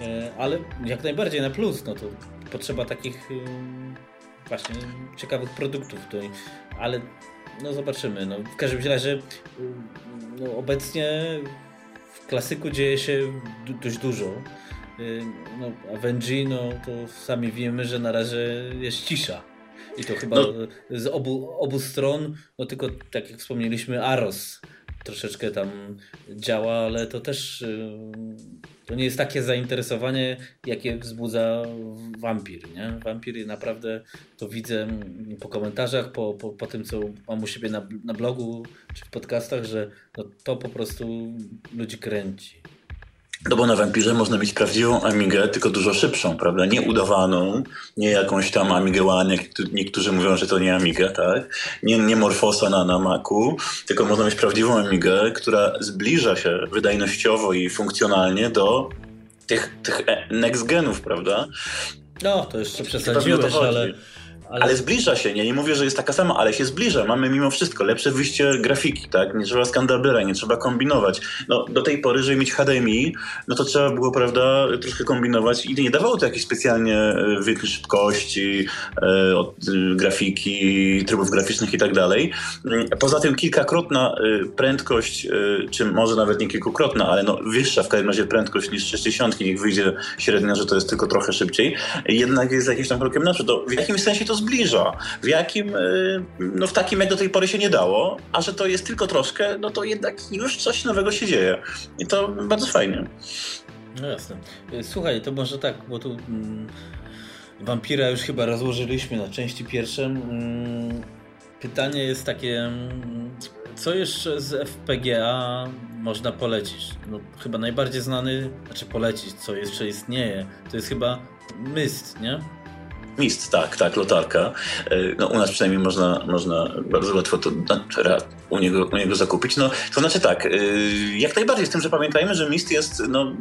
e, ale jak najbardziej na plus. No to potrzeba takich e, właśnie ciekawych produktów tutaj. Ale no zobaczymy. No, w każdym razie no, obecnie w klasyku dzieje się dość dużo. Y, no, a w NG, no to sami wiemy, że na razie jest cisza. I to chyba no. z obu, obu stron, no tylko tak jak wspomnieliśmy, Aros troszeczkę tam działa, ale to też y, to nie jest takie zainteresowanie, jakie wzbudza Wampir. Nie? Wampir naprawdę to widzę po komentarzach, po, po, po tym, co mam u siebie na, na blogu czy w podcastach, że no, to po prostu ludzi kręci. No bo na Vampirze można mieć prawdziwą Amigę, tylko dużo szybszą, prawda? Nie udawaną, nie jakąś tam Amigę One, jak niektórzy mówią, że to nie Amiga, tak? Nie, nie Morfosa na, na Macu, tylko można mieć prawdziwą Amigę, która zbliża się wydajnościowo i funkcjonalnie do tych, tych e, next genów, prawda? No, to jeszcze przesadziłeś, ale ale... ale... zbliża się, nie? Nie mówię, że jest taka sama, ale się zbliża. Mamy mimo wszystko lepsze wyjście grafiki, tak? Nie trzeba skandabera, nie trzeba kombinować. No, do tej pory, żeby mieć HDMI, no to trzeba było, prawda, troszkę kombinować i nie dawało to jakiejś specjalnie e, wielkiej szybkości, e, e, grafiki, trybów graficznych i tak dalej. Mm, poza tym kilkakrotna e, prędkość, czy może nawet nie kilkukrotna, ale no wyższa w każdym razie prędkość niż 60, niech wyjdzie średnia, że to jest tylko trochę szybciej, jednak jest jakimś tam krokiem naprzód. W jakimś sensie to zbliża. W jakim, y, no w takim jak do tej pory się nie dało, a że to jest tylko troszkę, no to jednak już coś nowego się dzieje. I to bardzo fajnie. No jasne. Y, słuchaj, to może tak, bo tu mm, Vampira już chyba rozłożyliśmy na części pierwsze. Mm, pytanie jest takie, mm, co jeszcze z FPGA można polecić? No, chyba najbardziej znany, znaczy polecić, co jeszcze istnieje, to jest chyba Myst, nie? Mist, tak, tak, lotarka. E, no, u nas przynajmniej można, można bardzo łatwo to u niego, u niego zakupić. No, to znaczy tak, e, jak najbardziej z tym, że pamiętajmy, że Mist jest no,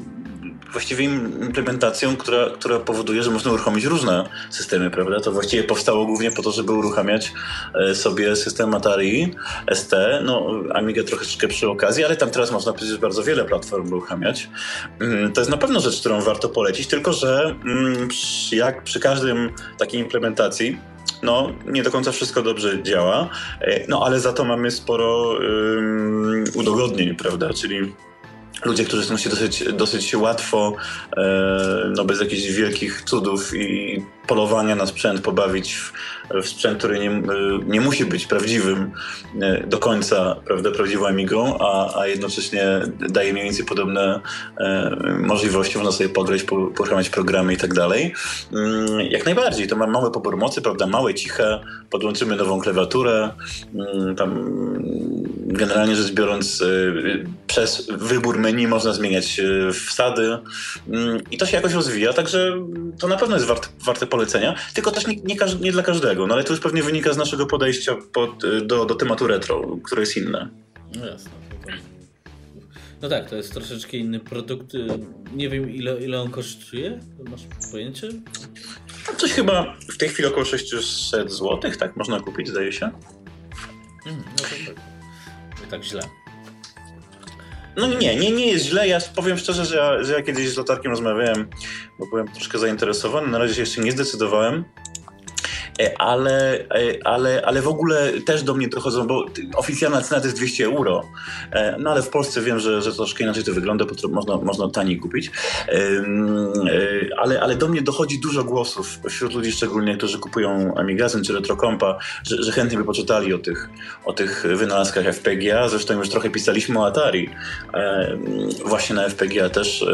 właściwie implementacją, która, która powoduje, że można uruchomić różne systemy, prawda? To właściwie powstało głównie po to, żeby uruchamiać e, sobie system Atari ST, no Amiga troszeczkę przy okazji, ale tam teraz można przecież bardzo wiele platform uruchamiać. Mm, to jest na pewno rzecz, którą warto polecić, tylko że mm, jak przy każdym takiej implementacji, no, nie do końca wszystko dobrze działa, e, no ale za to mamy sporo um, udogodnień, prawda? Czyli ludzie, którzy chcą się dosyć, dosyć łatwo, e, no bez jakichś wielkich cudów i polowania na sprzęt pobawić w, w sprzęt, który nie, nie musi być prawdziwym e, do końca, prawda, prawdziwą Amigą, a, a jednocześnie daje mniej więcej podobne e, możliwości, można sobie pograć, poruchamiać programy i tak dalej. Mm, jak najbardziej, to ma mały pobór mocy, prawda, małe, ciche, podłączymy nową klawiaturę, mm, tam generalnie rzecz biorąc e, przez wybór menu można zmieniać wsady mm, i to się jakoś rozwija, także to na pewno jest warte, warte polecenia, tylko też nie, nie, nie, dla każdego. No ale to już pewnie wynika z naszego podejścia pod, y, do, do tematu retro, które jest inne. No jasne. No tak, to jest troszeczkę inny produkt. Y, nie wiem, ile, ile on kosztuje? Masz pojęcie? Coś chyba w tej chwili około 600 zł, tak można kupić, zdaje się. Mm, no tak. Tak źle. No nie, nie, nie jest źle. Ja powiem szczerze, że ja, że ja kiedyś z Lotarkiem rozmawiałem, bo byłem troszkę zainteresowany. Na razie się jeszcze nie zdecydowałem. E, ale, e, ale, ale w ogóle też do mnie dochodzą, bo oficjalna cena to jest 200 euro, e, no ale w Polsce wiem, że, że troszkę inaczej to wygląda, bo można, można taniej kupić, ale, ale do mnie dochodzi dużo głosów wśród ludzi szczególnie, którzy kupują Amigazyn czy Retrocompa, że, że chętnie by poczytali o tych, o tych wynalazkach FPGA, zresztą już trochę pisaliśmy o Atari, właśnie na FPGA też,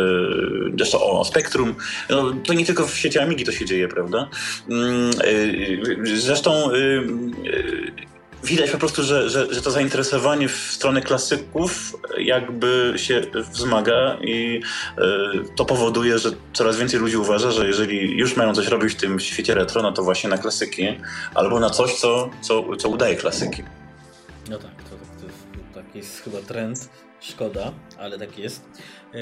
zresztą o Spectrum, no, to nie tylko w sieci Amigi to się dzieje, prawda? Zresztą y, y, widać po prostu, że, że, że to zainteresowanie w stronę klasyków jakby się wzmaga i y, to powoduje, że coraz więcej ludzi uważa, że jeżeli już mają coś robić w tym świecie retro, no to właśnie na klasyki albo na coś, co, co, co udaje klasyki. No tak, to, to, to taki jest chyba trend. Szkoda, ale tak jest. Yy,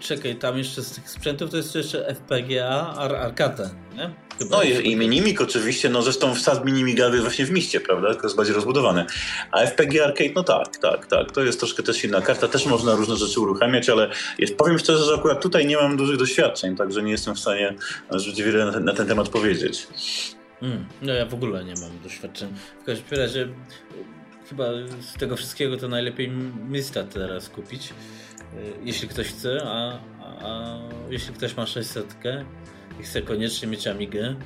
czekaj, tam jeszcze z tych sprzętów to jest jeszcze FPGA, Ar Arcata, nie? Chyba no i, i Minimig oczywiście, no zresztą wsad Minimiga jest właśnie w mieście, prawda? Tylko jest bardziej rozbudowany. A FPG Arcade, no tak, tak, tak. To jest troszkę też inna karta, też można różne rzeczy uruchamiać, ale jest, powiem szczerze, że akurat tutaj nie mam dużych doświadczeń, także nie jestem w stanie zbyt wiele na, na ten temat powiedzieć. Mm, no ja w ogóle nie mam doświadczeń. W każdym razie chyba z tego wszystkiego to najlepiej Mista teraz kupić, jeśli ktoś chce, a, a jeśli ktoś ma 600 i chce koniecznie mieć Amigę,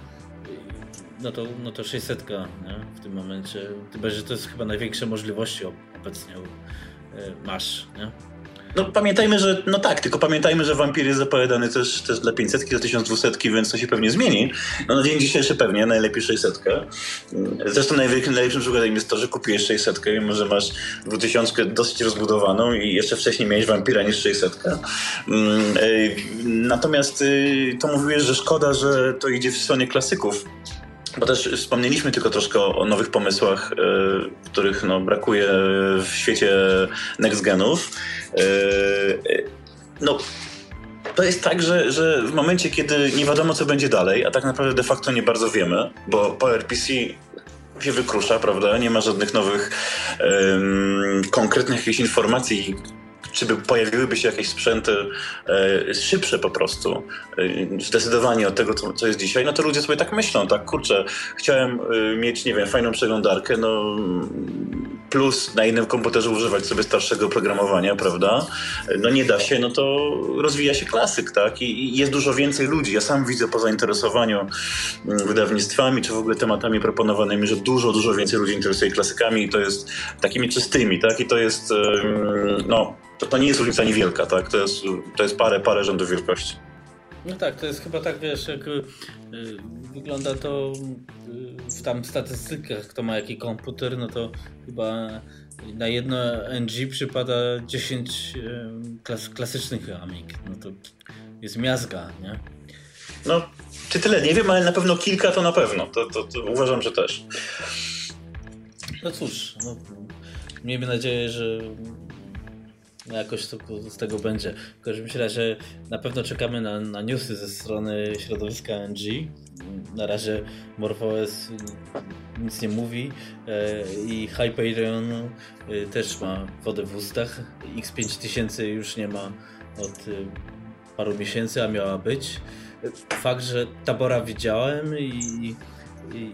no to, no to 600 nie? w tym momencie. Chyba, że to jest chyba największe możliwości obecnie e, masz. Nie? No pamiętajmy, że no tak, tylko pamiętajmy, że wampir jest zapowiadany też, też dla 500, dla 1200, więc to się pewnie zmieni. No na dzień dzisiejszy pewnie, najlepiej 600. Zresztą największym, najlepszym przykładem jest to, że kupiłeś 600 i może masz 2000 dosyć rozbudowaną i jeszcze wcześniej miałeś wampira niż 600. Mm, e, natomiast y, to mówiłeś, że szkoda, że to idzie w stronie klasyków. Bo też wspomnieliśmy tylko troszkę o, nowych pomysłach, y, których no, brakuje w świecie next genów. Y, no, to jest tak, że, że w momencie, kiedy nie wiadomo, co będzie dalej, a tak naprawdę de facto nie bardzo wiemy, bo PowerPC się wykrusza, prawda? Nie ma żadnych nowych, konkretnych jakichś informacji, czy by pojawiłyby się jakieś sprzęty e, szybsze po prostu, e, zdecydowanie od tego, co, co, jest dzisiaj, no to ludzie sobie tak myślą, tak, kurczę, chciałem e, mieć, nie wiem, fajną przeglądarkę, no plus na innym komputerze używać sobie starszego oprogramowania, prawda? No nie da się, no to rozwija się klasyk, tak? I, I, jest dużo więcej ludzi. Ja sam widzę po zainteresowaniu mm, wydawnictwami, czy w ogóle tematami proponowanymi, że dużo, dużo więcej ludzi interesuje klasykami i to jest takimi czystymi, tak? I to jest, no, to, to nie jest różnica niewielka, tak? To jest, to jest parę, parę rzędów wielkości. No tak, to jest chyba tak, wiesz, jak y, wygląda to y, w tam statystykach, kto ma jaki komputer, no to chyba na jedno NG przypada 10 y, klas klasycznych Amig. No to jest miazga, nie? No, czy tyle nie wiem, ale na pewno kilka to na pewno. To, to, to uważam, że też. No cóż, no, miejmy nadzieję, że jakoś to z tego będzie. W każdym razie na pewno czekamy na, na newsy ze strony środowiska NG. Na razie MorphOS nic nie mówi e, i Hyperion e, też ma wodę w ustach. X5000 już nie ma od e, paru miesięcy, a miała być. Fakt, że Tabora widziałem i, i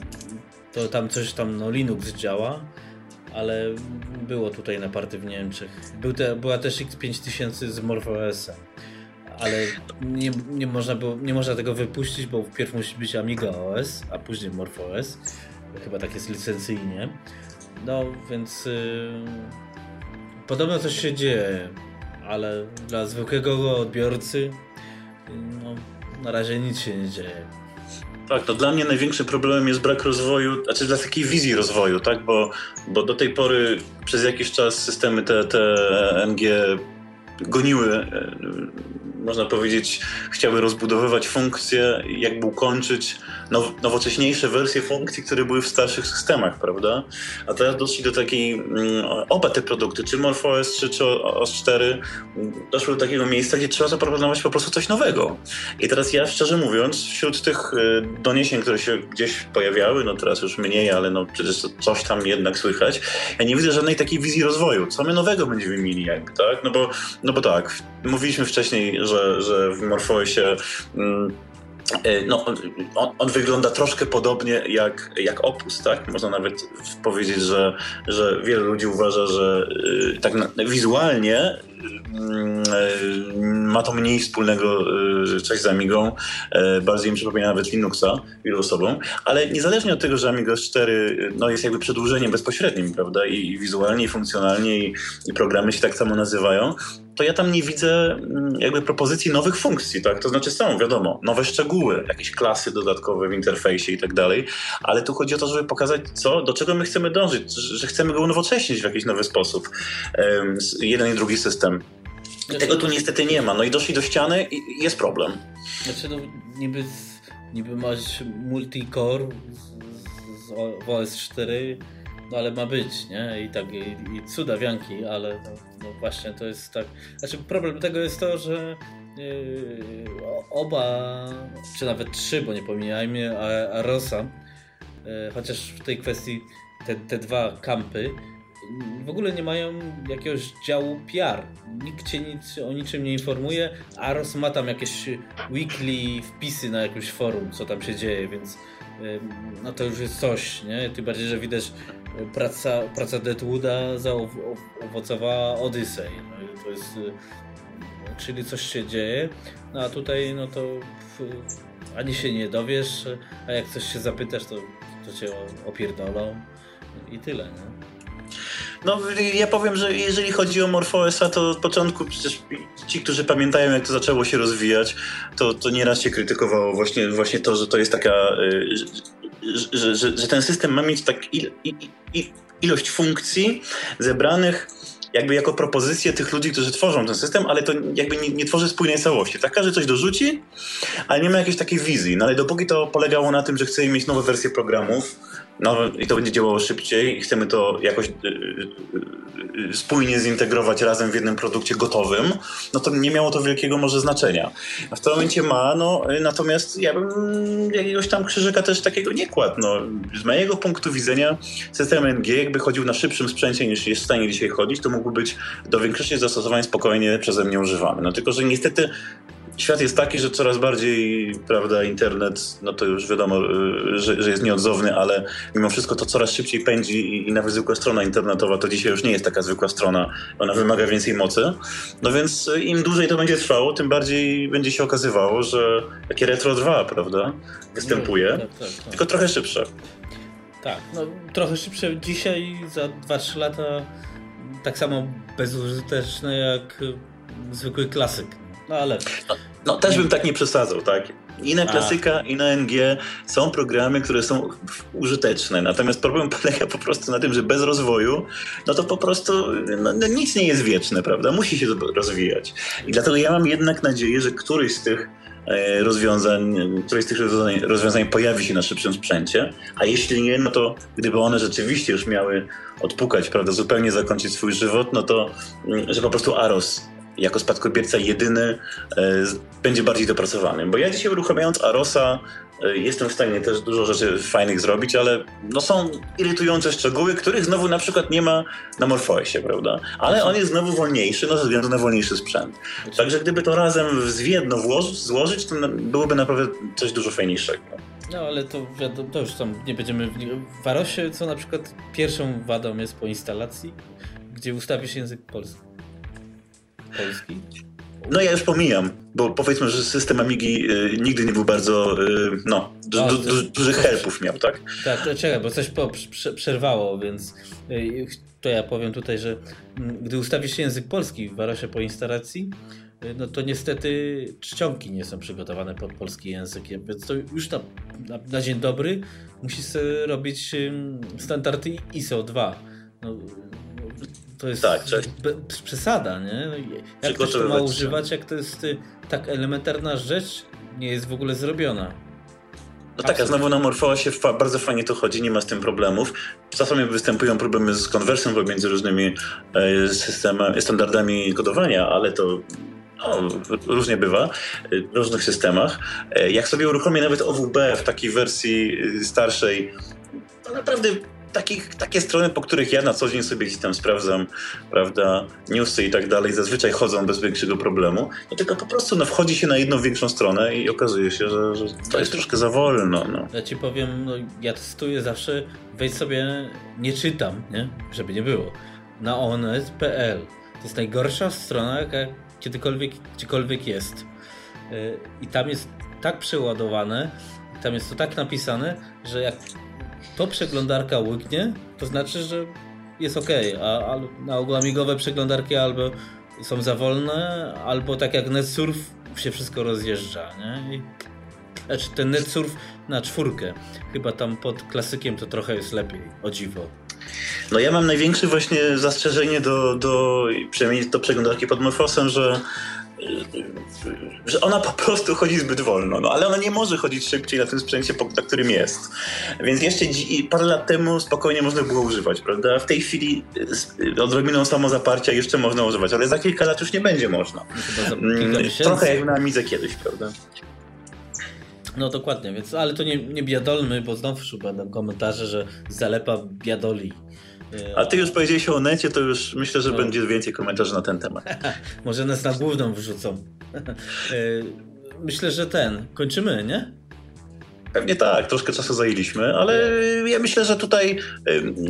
to tam coś tam no Linux działa ale było tutaj na party w Niemczech. Był te, była też X5000 z MorphOS-em, ale nie, nie, można było, nie można tego wypuścić, bo wpierw musi być Amiga OS, a później MorphOS. Chyba tak jest licencyjnie. No, więc yy, podobno coś się dzieje, ale dla zwykłego odbiorcy no, na razie nic się nie dzieje. Tak, to dla mnie największym problemem jest brak rozwoju, znaczy dla takiej wizji rozwoju, tak? Bo, bo do tej pory przez jakiś czas systemy te, te NG goniły, e, można powiedzieć, chciały rozbudowywać funkcje, jakby ukończyć now, nowocześniejsze wersje funkcji, które były w starszych systemach, prawda? A teraz doszli do takiej, mm, oba te produkty, czy MorphOS, czy, czy OS4, doszły do takiego miejsca, gdzie trzeba zaproponować po prostu coś nowego. I teraz ja, szczerze mówiąc, wśród tych e, doniesień, które się gdzieś pojawiały, no teraz już mniej, ale no przecież coś tam jednak słychać, ja nie widzę żadnej takiej wizji rozwoju. Co my nowego będziemy mieli jakby, tak? No bo, no bo tak, mówiliśmy wcześniej, że, że w MorphOSie mm, E, no, on, on, wygląda troszkę podobnie jak, jak Opus, tak? Można nawet powiedzieć, że, że wielu ludzi uważa, że y, tak na, wizualnie ma to mniej wspólnego e, coś z Amigą, e, bardziej mi przypomina nawet Linuxa wielu osobom, ale niezależnie od tego, że Amiga 4 no, jest jakby przedłużeniem bezpośrednim, prawda, i, i wizualnie, i funkcjonalnie, i, i, programy się tak samo nazywają, to ja tam nie widzę mm, jakby propozycji nowych funkcji, tak? To znaczy są, wiadomo, nowe szczegóły, jakieś klasy dodatkowe w interfejsie i tak dalej, ale tu chodzi o to, żeby pokazać, co, do czego my chcemy dążyć, że chcemy go unowocześnić w jakiś nowy sposób. jeden i drugi system. Znaczy, Tego tu niestety nie ma. No i doszli do ściany i jest problem. Znaczy, no, niby, niby masz multicore z, z OS 4 no ale ma być, nie? I tak, i, i cuda wianki, ale no, no, właśnie to jest tak. Znaczy, problem tego jest to, że yy, oba, czy nawet trzy, bo nie pomijajmy, a, a Rosa, yy, chociaż w tej kwestii te, te dwa kampy w ogóle nie mają jakiegoś działu PR. Nikt cię nic, o niczym nie informuje. Aros ma tam jakieś weekly wpisy na jakimś forum, co tam się dzieje, więc no to już jest coś, nie? Tym bardziej, że widać praca, praca Deadwooda zaowocowała Odyssey. No to jest, y, czyli coś się dzieje, no a tutaj no to ani się nie dowiesz, a jak coś się zapytasz, to, to cię opierdolą i tyle, nie? No, ja powiem, że jeżeli chodzi o MorphOSa, to od początku przecież ci, którzy pamiętają, jak to zaczęło się rozwijać, to, to nieraz się krytykowało właśnie, właśnie to, że to jest taka, y, że, że, że ten system ma mieć tak il, il, il, ilość funkcji zebranych jakby jako propozycję tych ludzi, którzy tworzą ten system, ale to jakby nie, nie tworzy spójnej całości. Tak każdy coś dorzuci, ale nie ma jakiejś takiej wizji. No ale dopóki to polegało na tym, że chcemy mieć nowe wersje programów, no i to będzie działało szybciej i chcemy to jakoś y, y, y, spójnie zintegrować razem w jednym produkcie gotowym, no to nie miało to wielkiego może znaczenia. A w tym momencie ma, no natomiast ja bym jakiegoś tam krzyżyka też takiego nie kładł. No, z mojego punktu widzenia system NG jakby chodził na szybszym sprzęcie niż jest w stanie dzisiaj chodzić, to mógł być do większości zastosowań spokojnie przeze mnie używany. No tylko, że niestety świat jest taki, że coraz bardziej, prawda, internet, no to już wiadomo, y, że, że jest nieodzowny, ale mimo wszystko to coraz szybciej pędzi i, i nawet zwykła strona internetowa to dzisiaj już nie jest taka zwykła strona, ona wymaga więcej mocy. No więc y, im dłużej to będzie trwało, tym bardziej będzie się okazywało, że takie Retro 2, prawda, występuje, no, tak, tak, tak. tylko trochę szybsze. Tak, no trochę szybsze dzisiaj, za 2-3 lata tak samo bezużyteczne jak zwykły klasyk. No ale. No, no, też bym tak nie przesadzał, tak? I na klasyka, A. i na NG są programy, które są użyteczne. Natomiast problem polega po prostu na tym, że bez rozwoju, no to po prostu no, no nic nie jest wieczne, prawda? Musi się rozwijać. I dlatego ja mam jednak nadzieję, że któryś z tych e, rozwiązań, któreś z tych rozwiązań, rozwiązań pojawi się na szybszym sprzęcie, a jeśli nie, no to gdyby one rzeczywiście już miały odpukać, prawda, zupełnie zakończyć swój żywot, no to mm, że po prostu AROS jako spadkobierca jedyny e, będzie bardziej dopracowany. Bo ja dzisiaj uruchamiając Arosa e, jestem w stanie też dużo rzeczy fajnych zrobić, ale no są irytujące szczegóły, których znowu na przykład nie ma na Morphoesie, prawda? Ale on jest znowu wolniejszy, no ze względu na wolniejszy sprzęt. Także gdyby to razem w włożyć, złożyć, to byłoby naprawdę coś dużo fajniejszego. No ale to, to już tam nie będziemy... W Arosie, co na przykład pierwszą wadą jest po instalacji, gdzie ustawisz język polski No ja już pomijam, bo powiedzmy, że system Amigi y, nigdy nie był bardzo, y, no, du, du, du, dużych helpów miał, tak? Tak, to czekaj, bo coś po, przerwało, więc y, to ja powiem tutaj, że mm, gdy ustawisz język polski w Warosie po instalacji, y, no to niestety czcionki nie są przygotowane pod polski język, więc to już na, na, na dzień dobry musisz robić standardy ISO 2. No, to jest tak, przesada, nie? Jak ktoś to ma używać, jak to jest y, tak elementarna rzecz, nie jest w ogóle zrobiona. No tak, a znowu na MorphOSie bardzo fajnie to chodzi, nie ma z tym problemów. Czasami występują problemy z konwersją pomiędzy różnymi e, systemami, standardami kodowania, ale to no, różnie bywa w różnych systemach. E, jak sobie uruchomię nawet OWB w takiej wersji y, starszej, to naprawdę takich, takie strony, po których ja na co dzień sobie gdzieś tam sprawdzam, prawda, newsy i tak dalej, zazwyczaj chodzą bez większego problemu, no tylko po prostu no, wchodzi się na jedną większą stronę i okazuje się, że, że to jest troszkę za wolno. No. Ja ci powiem, no, ja testuję zawsze, wejdź sobie, nie czytam, nie? żeby nie było, na onet.pl. To jest najgorsza strona, jaka kiedykolwiek, gdziekolwiek jest. Y, I tam jest tak przeładowane, tam jest to tak napisane, że jak to przeglądarka łyknie, to znaczy, że jest ok, a, a na ogół amigowe przeglądarki albo są za wolne, albo tak jak NetSurf się wszystko rozjeżdża, nie? I, znaczy ten NetSurf na czwórkę. Chyba tam pod klasykiem to trochę jest lepiej, o dziwo. No ja mam największe właśnie zastrzeżenie do, do przynajmniej do przeglądarki pod Morfosem, że że ona po prostu chodzi zbyt wolno, no ale ona nie może chodzić szybciej na tym sprzęcie, na którym jest. Więc jeszcze parę lat temu spokojnie można było używać, prawda? W tej chwili z odrobiną samozaparcia jeszcze można używać, ale za kilka lat już nie będzie można. No Trochę jak na Amidze kiedyś, prawda? No dokładnie, więc ale to nie, nie biadolmy, bo znowu będą komentarze, że zalepa biadoli. A ty już powiedziałeś o necie, to już myślę, że no. będzie więcej komentarzy na ten temat. <laughs> Może nas na główną wyrzucą. <laughs> E, myślę, że ten. Kończymy, nie? Pewnie tak, troszkę czasu zajęliśmy, ale ja myślę, że tutaj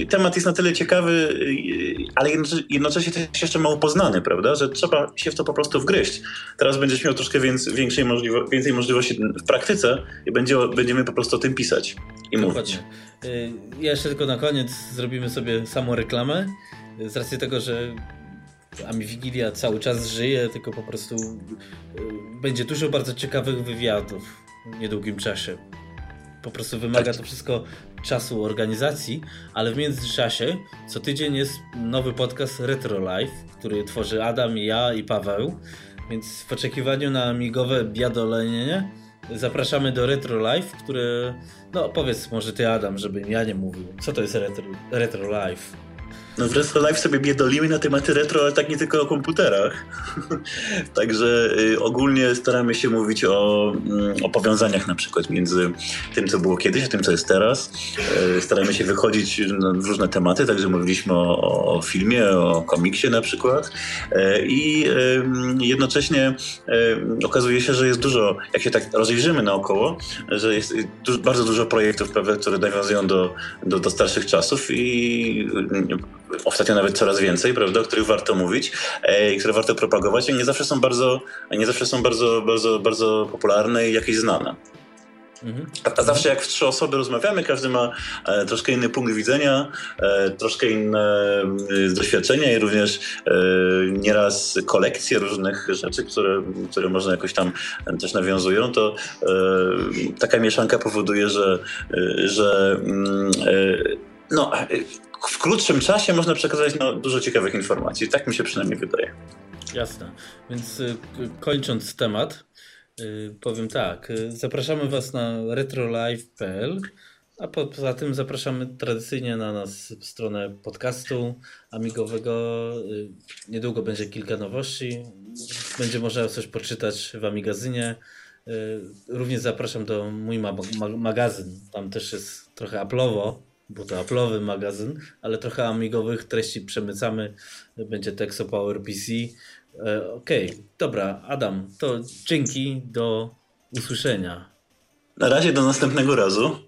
temat jest na tyle ciekawy, y, ale jednocześnie też jeszcze mało poznany, prawda? Że trzeba się w to po prostu wgryźć. Teraz będziesz miał troszkę więcej, możliwo więcej możliwości w praktyce i będzie, będziemy po prostu o tym pisać i Dokładnie. mówić. Y, jeszcze tylko na koniec zrobimy sobie samą reklamę. Z racji tego, że Ami Wigilia cały czas żyje, tylko po prostu y, będzie dużo bardzo ciekawych wywiadów w niedługim czasie. Po prostu wymaga to wszystko czasu organizacji, ale w międzyczasie co tydzień jest nowy podcast Retro Life, który tworzy Adam, ja i Paweł. Więc w oczekiwaniu na migowe biadolenie zapraszamy do Retro Life, które... No powiedz może ty Adam, żebym ja nie mówił. Co to jest Retro, retro Life? No w Retro Life sobie biedolimy na tematy retro, ale tak nie tylko o komputerach. <laughs> Także y, ogólnie staramy się mówić o, y, o powiązaniach na przykład między tym, co było kiedyś, a tym, co jest teraz. Y, staramy się wychodzić w różne tematy, także mówiliśmy o, o filmie, o komiksie na przykład. Y, I jednocześnie y, okazuje się, że jest dużo, jak się tak rozejrzymy naokoło, że jest dużo, bardzo dużo projektów, które nawiązują do, do, do starszych czasów i ostatnio nawet coraz więcej, prawda, o których warto mówić e, i które warto propagować, i nie zawsze są bardzo, nie zawsze są bardzo, bardzo, bardzo popularne i jakieś znane. Mhm. A, zawsze jak w trzy osoby rozmawiamy, każdy ma e, troszkę inny punkt widzenia, e, troszkę inne e, doświadczenia i również nieraz kolekcje różnych rzeczy, które, które można jakoś tam też nawiązują, to taka mieszanka powoduje, że, że mm, no, w krótszym czasie można przekazać no, dużo ciekawych informacji. Tak mi się przynajmniej wydaje. Jasne. Więc y, kończąc temat, y, powiem tak. Y, zapraszamy Was na retrolive.pl, a poza tym zapraszamy tradycyjnie na nas stronę podcastu amigowego. Niedługo będzie kilka nowości. Będzie można coś poczytać w Amigazynie. Również zapraszam do mój ma magazyn. Tam też jest trochę aplowo bo to Apple'owy magazyn, ale trochę amigowych treści przemycamy. Będzie Texo Power PC. E, Okej, okay. dobra, Adam, to dzięki, do usłyszenia. Na razie do następnego razu.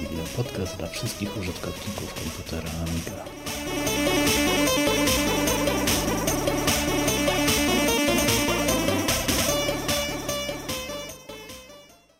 Wigilia, podcast dla wszystkich użytkowników komputera Amiga.